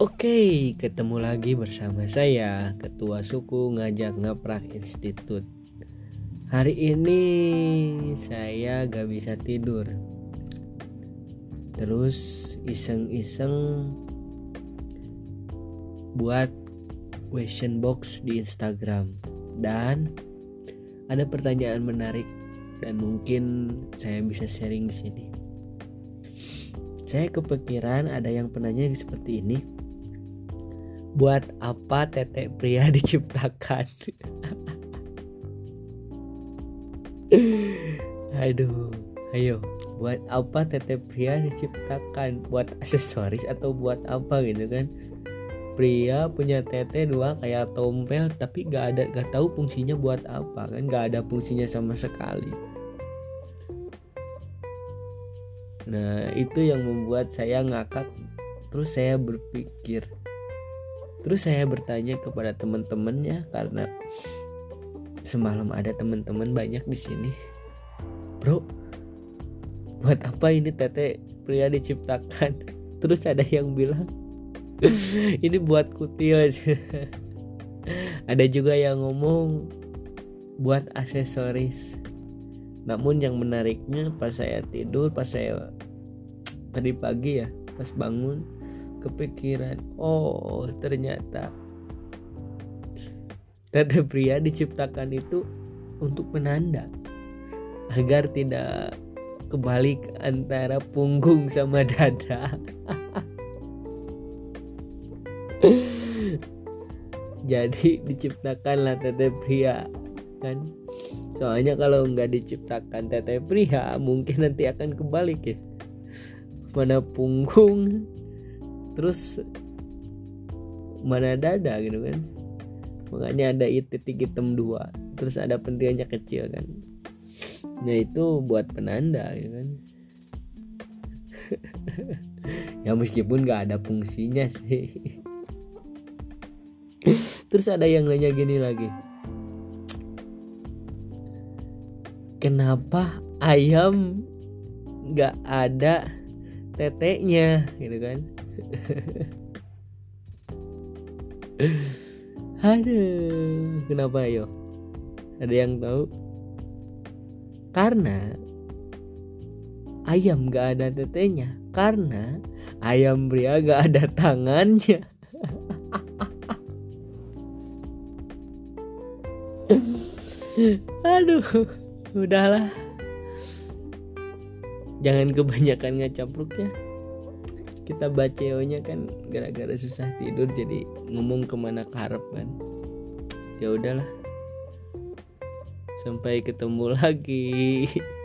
Oke, ketemu lagi bersama saya, Ketua Suku Ngajak Ngaprak Institut. Hari ini saya gak bisa tidur. Terus iseng-iseng buat question box di Instagram dan ada pertanyaan menarik dan mungkin saya bisa sharing di sini. Saya kepikiran ada yang penanya seperti ini. Buat apa tetek pria diciptakan? Aduh, ayo. Buat apa tetek pria diciptakan? Buat aksesoris atau buat apa gitu kan? Pria punya tete dua kayak tompel tapi gak ada gak tahu fungsinya buat apa kan? Gak ada fungsinya sama sekali Nah, itu yang membuat saya ngakak. Terus saya berpikir. Terus saya bertanya kepada teman-temannya karena semalam ada teman-teman banyak di sini. Bro, buat apa ini tete pria diciptakan? Terus ada yang bilang ini buat kutil. ada juga yang ngomong buat aksesoris namun yang menariknya pas saya tidur pas saya tadi pagi ya pas bangun kepikiran. Oh ternyata tete pria diciptakan itu untuk penanda agar tidak kebalik antara punggung sama dada. Jadi diciptakanlah tete pria kan? Soalnya kalau nggak diciptakan tete pria mungkin nanti akan kebalik ya. Mana punggung terus mana dada gitu kan. Makanya ada titik hitam dua. Terus ada pentilnya kecil kan. Nah itu buat penanda gitu kan. Ya meskipun nggak ada fungsinya sih. Terus ada yang nanya gini lagi. Kenapa ayam nggak ada teteknya? Gitu kan aduh kenapa yo ada yang tahu? Karena ayam nggak ada tetenya. Karena ayam pria nggak ada tangannya. Aduh udahlah. Jangan kebanyakan ngacapruk ya kita baceonya kan gara-gara susah tidur jadi ngomong ke mana karep kan. Ya udahlah. Sampai ketemu lagi